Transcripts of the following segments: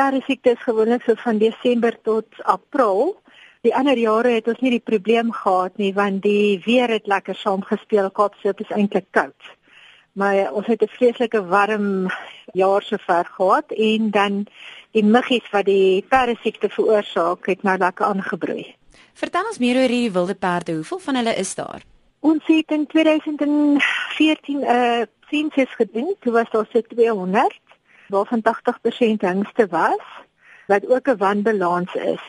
perdesiekte is gewoonlik so van Desember tot April. Die ander jare het ons nie die probleem gehad nie want die weer het lekker saamgespeel. Kaapstad is eintlik koud. Maar ons het 'n vreeslike warm jaar sover gehad en dan die muggies wat die perdesiekte veroorsaak het nou lekker aangebroei. Vertel ons meer oor hierdie wilde perde. Hoeveel van hulle is daar? Ons het in 2014 'n uh, sensus gedoen. Toe was daar so 200 waarvan 80% hengste was wat ook 'n wanbalans is.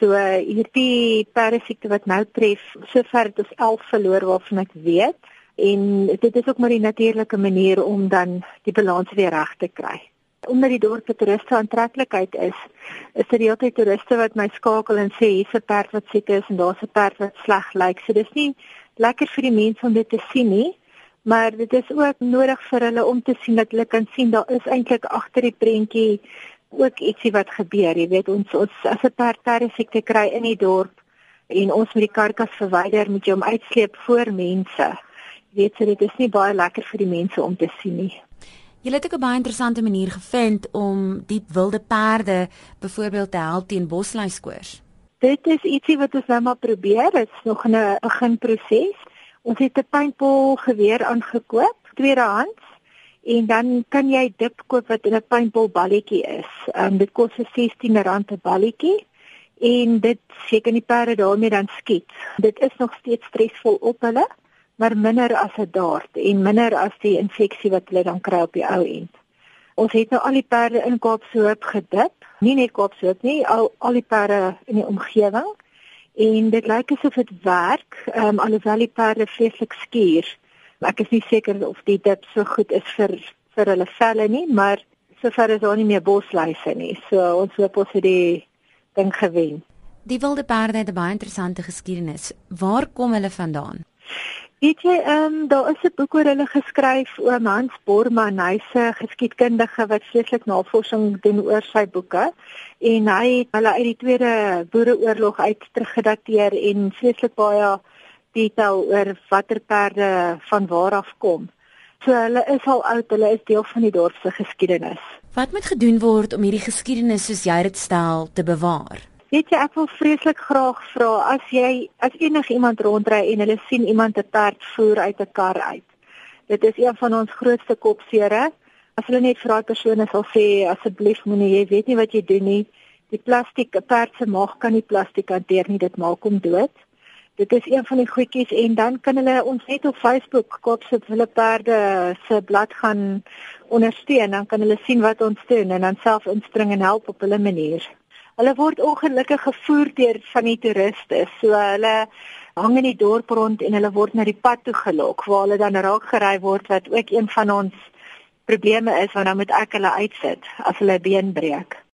So hierdie perdesiekte wat nou tref, sover het ons 11 verloor waarvan ek weet en dit is ook maar die natuurlike manier om dan die balans weer reg te kry. Omdat die dorp vir toeriste aantreklikheid is, is daar heeltyd toeriste wat my skakel en sê hier's 'n perd wat siek is en daar's 'n perd wat sleg lyk. So dis nie lekker vir die mense om dit te sien nie, maar dit is ook nodig vir hulle om te sien dat hulle kan sien daar is eintlik agter die prentjie ook ietsie wat gebeur. Jy weet ons ons as 'n perd siekte kry in die dorp en ons moet die karkas verwyder, moet jy hom uitsleep voor mense. Jy weet so dit is nie baie lekker vir die mense om te sien nie. Jy het ook 'n baie interessante manier gevind om die wilde perde byvoorbeeld te help teen bosluiskoors. Dit is ietsie wat ons nou maar probeer. Dit is nog 'n beginproses. Ons het 'n paintball geweer aangekoop, tweedehands. En dan kan jy dip koop wat in 'n paintball balletjie is. Ehm um, dit kos R16 'n balletjie en dit seker nie perde daarmee dan skiet. Dit is nog steeds stresvol op hulle, maar minder as 'n dart en minder as die infeksie wat hulle dan kry op die ou end. Ons het nou al die perde in Kaapsoop gedip nie net Kaapstad nie, al al die perde in die omgewing. En dit lyk asof dit werk, um, alhoewel die perde vreeslik skuur. Ek is nie seker of die dip so goed is vir vir hulle velle nie, maar sover is daar nie meer bosluise nie. So ons hoop ons het die ding gewen. Die wilde perde het 'n baie interessante geskiedenis. Waar kom hulle vandaan? Weet jy, ehm um, daar is 'n boek oor hulle geskryf oor Hans Bormann, hy's 'n geskiedkundige wat vreeslik navorsing doen oor sy boeke en hy het hulle uit die Tweede Boereoorlog uit teruggedateer en vreeslik baie detail oor watter perde van waar af kom. So hulle is al oud, hulle is deel van die dorp se geskiedenis. Wat moet gedoen word om hierdie geskiedenis soos jy dit stel te bewaar? Weet jy ek wil vreeslik graag vra as jy as enigiemand rondry en hulle sien iemand 'n perd voer uit 'n kar uit. Dit is een van ons grootste kopsere. As hulle net vir daai persone sal sê asseblief moenie jy weet nie wat jy doen nie. Die plastiek 'n perd se maag kan nie plastiek hanteer nie, dit maak hom dood. Dit is een van die goedjies en dan kan hulle ons net op Facebook koop se hulle perde se blad gaan ondersteun, dan kan hulle sien wat ons doen en dan self inspring en help op hulle manier. Hulle word ongelukkig gevoer deur van die toeriste. So hulle hang in die dorp rond en hulle word na die pad toe gelok waar hulle dan raak gery word wat ook een van ons probleme is want dan moet ek hulle uitsit as hulle been breek.